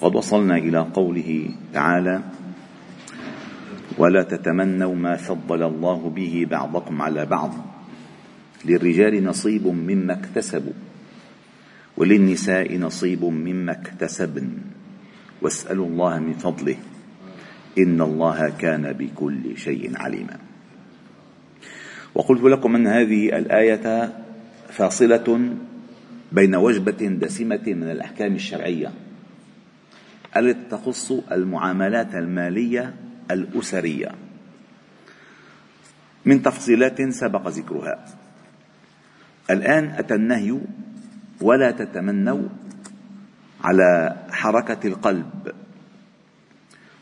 قد وصلنا إلى قوله تعالى ولا تتمنوا ما فضل الله به بعضكم على بعض. للرجال نصيب مما اكتسبوا وللنساء نصيب مما اكتسبن. واسألوا الله من فضله. إن الله كان بكل شيء عليما. وقلت لكم أن هذه الآية فاصلة بين وجبة دسمة من الأحكام الشرعية. التي تخص المعاملات المالية الأسرية؟ من تفصيلات سبق ذكرها. الآن أتى النهي ولا تتمنوا على حركة القلب.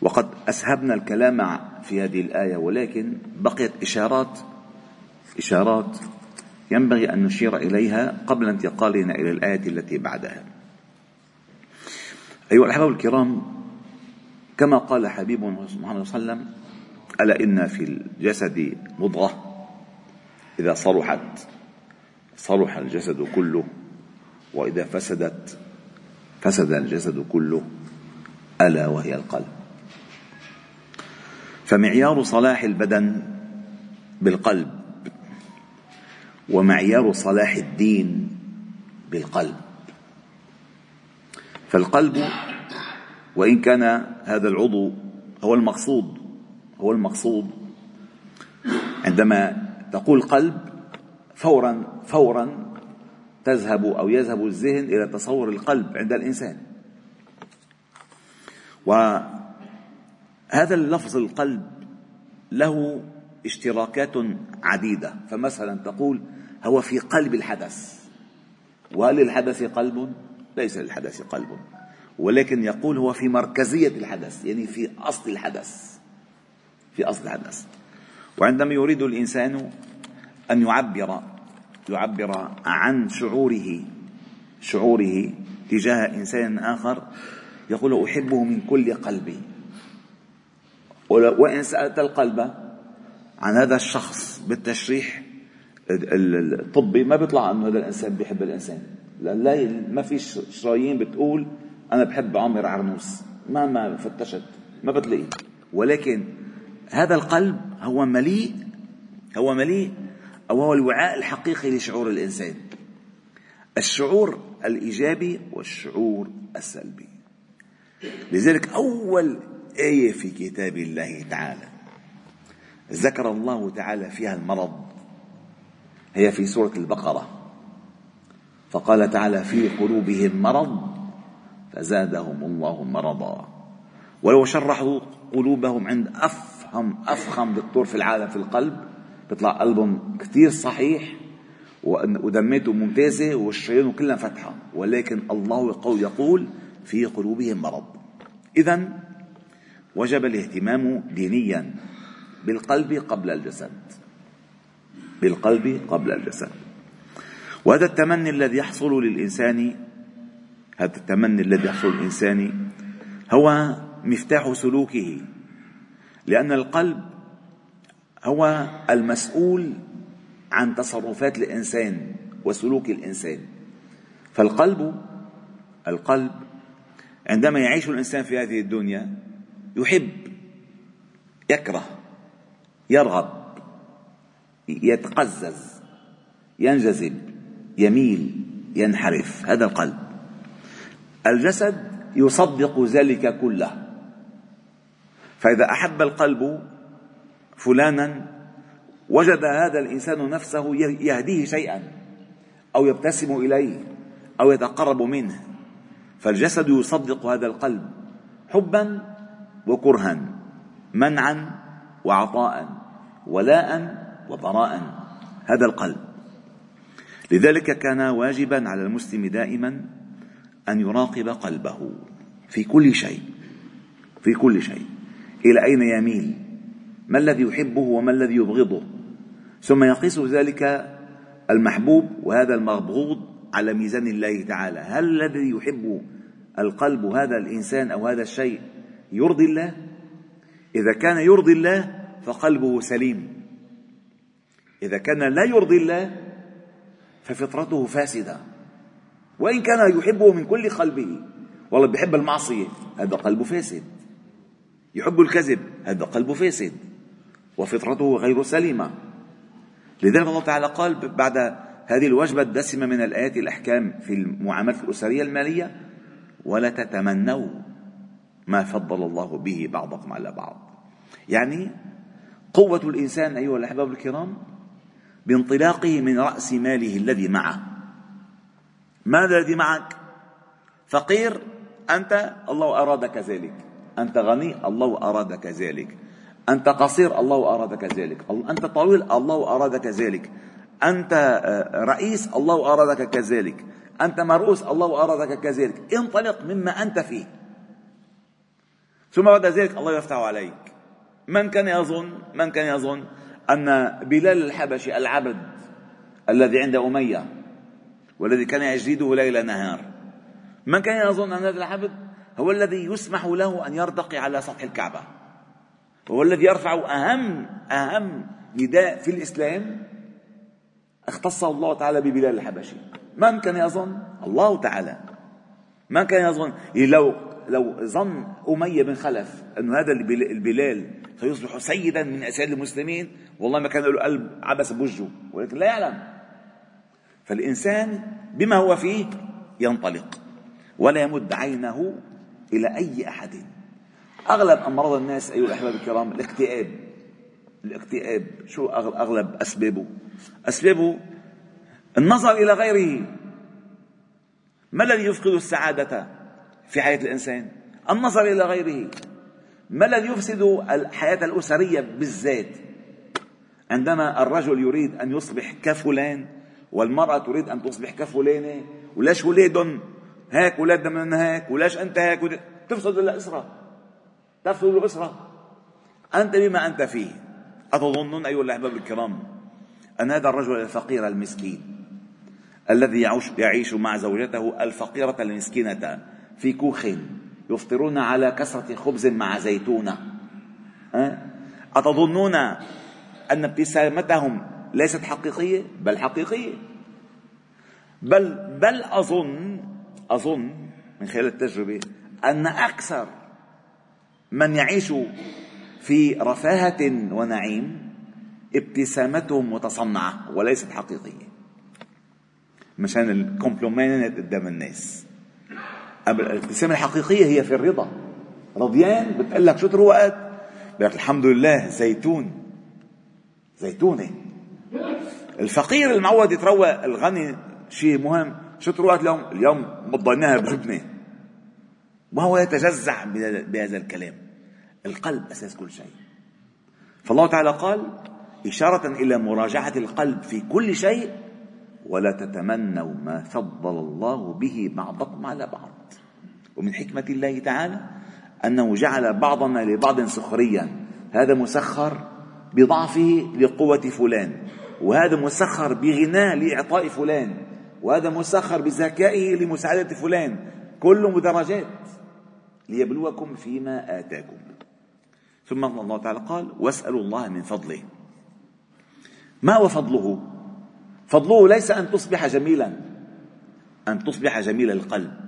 وقد أسهبنا الكلام في هذه الآية ولكن بقيت إشارات إشارات ينبغي أن نشير إليها قبل انتقالنا إلى الآية التي بعدها. أيها الأحباب الكرام كما قال حبيبنا صلى الله عليه وسلم ألا إن في الجسد مضغة؟ إذا صلحت صلح الجسد كله وإذا فسدت فسد الجسد كله ألا وهي القلب. فمعيار صلاح البدن بالقلب ومعيار صلاح الدين بالقلب. فالقلب وإن كان هذا العضو هو المقصود هو المقصود. عندما تقول قلب فورا فورا تذهب أو يذهب الذهن إلى تصور القلب عند الإنسان. وهذا اللفظ القلب له اشتراكات عديدة. فمثلا تقول هو في قلب الحدث. وهل للحدث قلب؟ ليس للحدث قلب. ولكن يقول هو في مركزية الحدث يعني في أصل الحدث. في أصل الحدث. وعندما يريد الإنسان أن يعبر يعبر عن شعوره شعوره تجاه إنسان آخر يقول أحبه من كل قلبي. وإن سألت القلب عن هذا الشخص بالتشريح الطبي ما بيطلع أنه هذا الإنسان بيحب الإنسان. لا ما في شرايين بتقول أنا بحب عمر عرنوس. ما ما فتشت ما بتلاقي ولكن هذا القلب هو مليء هو مليء أو هو الوعاء الحقيقي لشعور الإنسان. الشعور الإيجابي والشعور السلبي. لذلك أول آية في كتاب الله تعالى ذكر الله تعالى فيها المرض. هي في سورة البقرة. فقال تعالى في قلوبهم مرض فزادهم الله مرضا. ولو شرحوا قلوبهم عند أفهم أفخم دكتور في العالم في القلب بيطلع قلبهم كثير صحيح ودميته ممتازة والشرايين كلها فتحة ولكن الله يقول في قلوبهم مرض. إذا وجب الاهتمام دينيا بالقلب قبل الجسد. بالقلب قبل الجسد. وهذا التمني الذي يحصل للإنسان هذا التمني الذي يحصل للإنسان هو مفتاح سلوكه لأن القلب هو المسؤول عن تصرفات الإنسان وسلوك الإنسان. فالقلب القلب عندما يعيش الإنسان في هذه الدنيا يحب يكره يرغب يتقزز ينجذب. يميل ينحرف هذا القلب. الجسد يصدق ذلك كله. فإذا أحب القلب فلانا وجد هذا الإنسان نفسه يهديه شيئا أو يبتسم إليه أو يتقرب منه. فالجسد يصدق هذا القلب حبا وكرها منعا وعطاء ولاء وبراء هذا القلب. لذلك كان واجبا على المسلم دائما أن يراقب قلبه في كل شيء في كل شيء. إلى أين يميل ما الذي يحبه وما الذي يبغضه؟ ثم يقيس ذلك المحبوب وهذا المبغوض على ميزان الله تعالى. هل الذي يحب القلب هذا الإنسان أو هذا الشيء يرضي الله؟ إذا كان يرضي الله فقلبه سليم. إذا كان لا يرضي الله ففطرته فاسدة. وإن كان يحبه من كل قلبه. والله بيحب المعصية هذا قلبه فاسد. يحب الكذب هذا قلبه فاسد. وفطرته غير سليمة. لذلك الله تعالى قال بعد هذه الوجبة الدسمة من الآيات الأحكام في المعاملات الأسرية المالية ولا تتمنوا ما فضل الله به بعضكم على بعض. يعني قوة الإنسان أيها الأحباب الكرام بانطلاقه من رأس ماله الذي معه. ماذا الذي معك؟ فقير أنت الله أراد كذلك أنت غني الله أراد كذلك أنت قصير الله أراد كذلك أنت طويل الله أراد كذلك أنت آه، رئيس الله أرادك كذلك. أنت مرؤوس الله أرادك كذلك. انطلق مما أنت فيه. ثم بعد ذلك الله يفتح عليك. من كان يظن؟ من كان يظن؟ أن بلال الحبشي العبد الذي عند أمية والذي كان يجلده ليل نهار. من كان يظن أن هذا العبد هو الذي يسمح له أن يرتقي على سطح الكعبة؟ هو الذي يرفع أهم أهم نداء في الإسلام؟ اختص الله تعالى ببلال الحبشي. من كان يظن؟ الله تعالى. من كان يظن؟ لو لو ظن أمية بن خلف أن هذا البلال سيصبح سيدا من أسياد المسلمين. والله ما كان له قلب عبس بوجهه ولكن لا يعلم. فالإنسان بما هو فيه ينطلق ولا يمد عينه إلى أي أحد. أغلب أمراض الناس أيها الأحباب الكرام الاكتئاب الاكتئاب شو أغلب أسبابه؟ أسبابه النظر إلى غيره. ما الذي يفقد السعادة في حياة الإنسان؟ النظر إلى غيره. ما الذي يفسد الحياة الأسرية بالذات؟ عندما الرجل يريد أن يصبح كفلان والمرأة تريد أن تصبح كفلانة وليش ولادهم هيك ولادنا من هيك وليش أنت هيك تفسد الأسرة. تفسد الأسرة. أنت بما أنت فيه. أتظنون أيها الأحباب الكرام أن هذا الرجل الفقير المسكين الذي يعيش, مع زوجته الفقيرة المسكينة في كوخ يفطرون على كسرة خبز مع زيتونة. أتظنون أن ابتسامتهم ليست حقيقية؟ بل حقيقية. بل بل أظن أظن من خلال التجربة أن أكثر من يعيش في رفاهة ونعيم ابتسامتهم متصنعة وليست حقيقية. مشان الكومبلومنت قدام الناس. الابتسامة الحقيقية هي في الرضا. رضيان بتقول لك شو تروقت؟ بقول الحمد لله زيتون. زيتونة. الفقير المعود يتروق الغني شيء مهم. شو تروقت اليوم؟ اليوم بضيناها بجبنة. وهو يتجزع بهذا الكلام. القلب أساس كل شيء. فالله تعالى قال إشارة إلى مراجعة القلب في كل شيء ولا تتمنوا ما فضل الله به بعضكم على بعض. ومن حكمة الله تعالى أنه جعل بعضنا لبعض سخريا هذا مسخر بضعفه لقوة فلان وهذا مسخر بغناه لإعطاء فلان وهذا مسخر بذكائه لمساعدة فلان. كل مدرجات. ليبلوكم فيما آتاكم. ثم الله تعالى قال واسألوا الله من فضله. ما هو فضله؟ فضله ليس أن تصبح جميلا أن تصبح جميل القلب.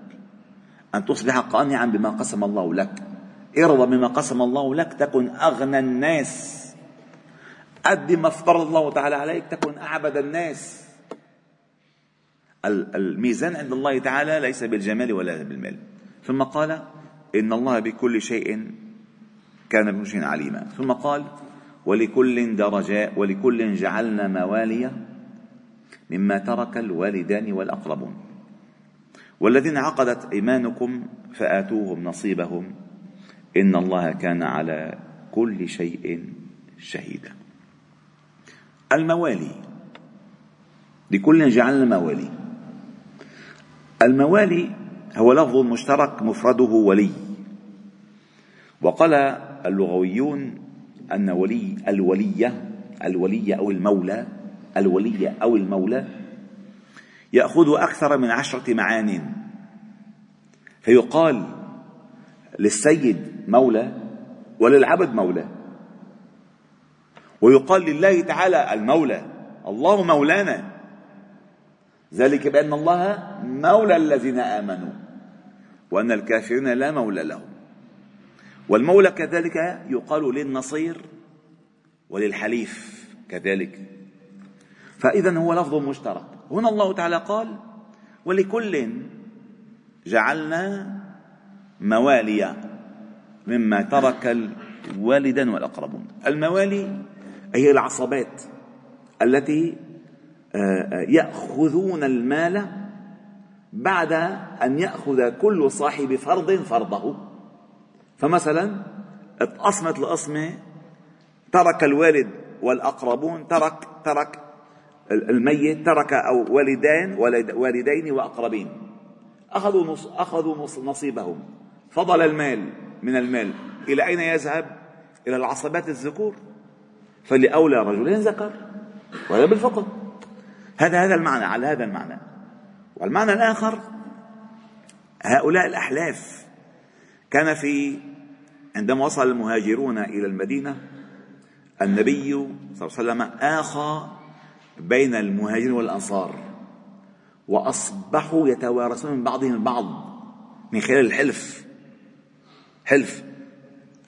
أن تصبح قانعا بما قسم الله لك. ارضى بما قسم الله لك تكن أغنى الناس. قد ما افترض الله تعالى عليك تكن أعبد الناس. الميزان عند الله تعالى ليس بالجمال ولا بالمال. ثم قال إن الله بكل شيء كان بكل شيء عليما. ثم قال ولكل درجات ولكل جعلنا موالي مما ترك الوالدان والأقربون. والذين عقدت إيمانكم فآتوهم نصيبهم إن الله كان على كل شيء شهيدا. الموالي لكل جعلنا موالي. الموالي هو لفظ مشترك مفرده ولي. وقال اللغويون أن ولي الولية الولية أو المولى الولية أو المولى يأخذ أكثر من عشرة معان. فيقال للسيد مولى وللعبد مولى. ويقال لله تعالى المولى الله مولانا. ذلك بأن الله مولى الذين آمنوا وأن الكافرين لا مولى لهم. والمولى كذلك يقال للنصير وللحليف كذلك. فإذا هو لفظ مشترك. هنا الله تعالى قال ولكل جعلنا مواليا مما ترك الوالدان والأقربون. الموالي هي العصبات التي آه، آه، يأخذون المال بعد أن يأخذ كل صاحب فرض فرضه. فمثلا اتقسمت القسمة ترك الوالد والأقربون ترك ترك الميت ترك أو والدين والدين وأقربين. أخذوا نص أخذوا نص نصيبهم. فضل المال من المال. إلى أين يذهب؟ إلى العصبات الذكور. فلأولى رجلين ذكر وهذا بالفقه هذا هذا المعنى على هذا المعنى. والمعنى الآخر هؤلاء الأحلاف. كان في عندما وصل المهاجرون إلى المدينة النبي صلى الله عليه وسلم آخى بين المهاجرين والأنصار وأصبحوا يتوارثون من بعضهم البعض من خلال الحلف. حلف.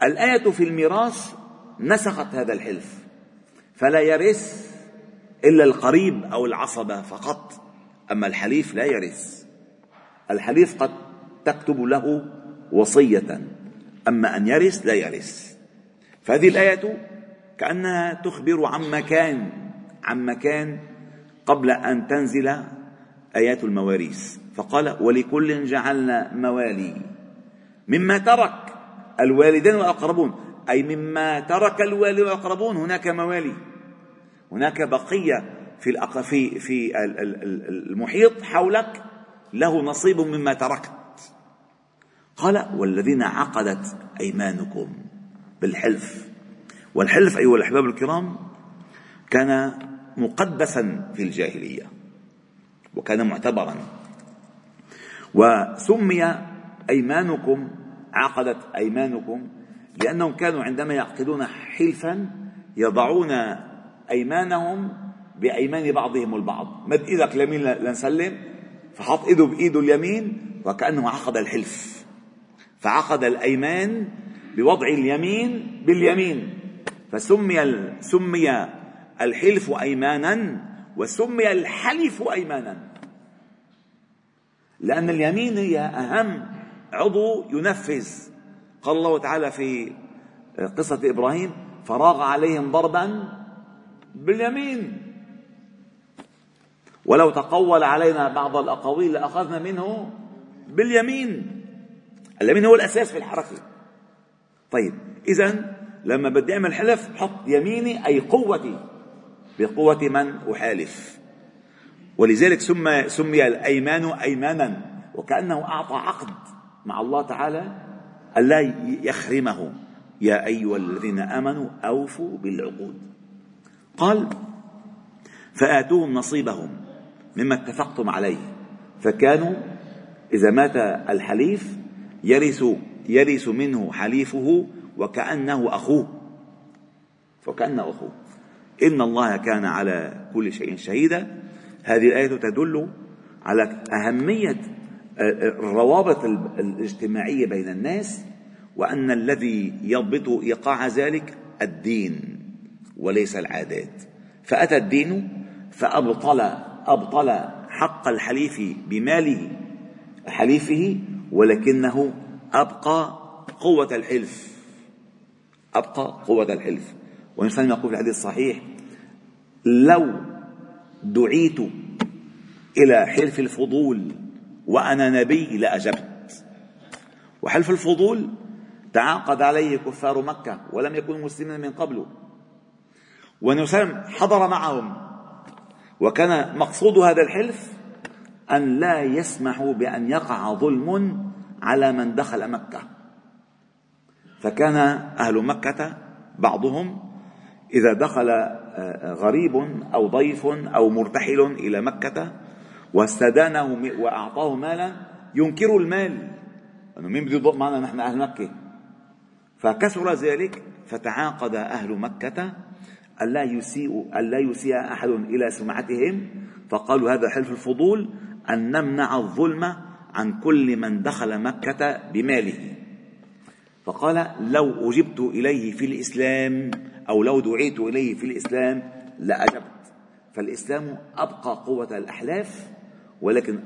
الآية في الميراث نسخت هذا الحلف فلا يرث إلا القريب أو العصبة فقط أما الحليف لا يرث. الحليف قد تكتب له وصية أما أن يرث لا يرث. فهذه الآية كأنها تخبر عن مكان عن مكان قبل أن تنزل آيات المواريث. فقال ولكل جعلنا موالي مما ترك الوالدين والأقربون. أي مما ترك الوالد والأقربون هناك موالي. هناك بقية في في في المحيط حولك له نصيب مما تركت. قال والذين عقدت أيمانكم بالحلف. والحلف أيها الأحباب الكرام كان مقدسا في الجاهلية وكان معتبرا. وسمي أيمانكم عقدت أيمانكم لأنهم كانوا عندما يعقدون حلفا يضعون أيمانهم بأيمان بعضهم البعض. مد إيدك اليمين لنسلم فحط إيده بإيده اليمين وكأنه عقد الحلف. فعقد الأيمان بوضع اليمين باليمين. فسمي سمي الحلف أيمانا وسمي الحلف أيمانا. لأن اليمين هي أهم عضو ينفذ. قال الله تعالى في قصة إبراهيم فراغ عليهم ضربا باليمين. ولو تقول علينا بعض الأقاويل لأخذنا منه باليمين. اليمين هو الأساس في الحركة. طيب إذا لما بدي أعمل حلف حط يميني أي قوتي. بقوة من أحالف. ولذلك سمي, سمي الأيمان أيمانا وكأنه أعطى عقد مع الله تعالى ألا يخرمه. يا أيها الذين آمنوا أوفوا بالعقود. قال فآتوهم نصيبهم مما اتفقتم عليه. فكانوا إذا مات الحليف يرث يرث منه حليفه وكأنه أخوه. وكأنه أخوه. إن الله كان على كل شيء شهيدا. هذه الآية تدل على أهمية الروابط الاجتماعية بين الناس وأن الذي يضبط إيقاع ذلك الدين وليس العادات. فأتى الدين فأبطل أبطل حق الحليف بماله حليفه ولكنه أبقى قوة الحلف أبقى قوة الحلف. والإنسان يقول في الحديث الصحيح لو دعيت إلى حلف الفضول وأنا نبي لأجبت. وحلف الفضول تعاقد عليه كفار مكة ولم يكونوا مسلمين من قبل. ونسلم حضر معهم. وكان مقصود هذا الحلف أن لا يسمحوا بأن يقع ظلم على من دخل مكة. فكان أهل مكة بعضهم إذا دخل غريب أو ضيف أو مرتحل إلى مكة واستدانه وأعطاه مالا ينكر المال. أنه مين بده يضوء معنا نحن أهل مكة. فكثر ذلك فتعاقد أهل مكة ألا يسيء ألا يسيء أحد إلى سمعتهم. فقالوا هذا حلف الفضول أن نمنع الظلم عن كل من دخل مكة بماله. فقال لو أجبت إليه في الإسلام أو لو دعيت إليه في الإسلام لأجبت. فالإسلام أبقى قوة الأحلاف ولكن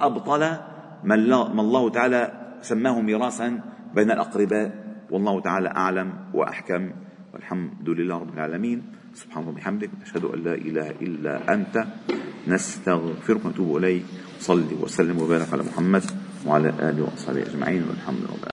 أبطل ما الله تعالى سماه ميراثا بين الأقرباء. والله تعالى أعلم وأحكم. والحمد لله رب العالمين. سبحان الله وبحمدك نشهد أن لا إله إلا أنت. نستغفرك ونتوب إليك. صلي وسلم وبارك على محمد وعلى آله وأصحابه أجمعين. والحمد لله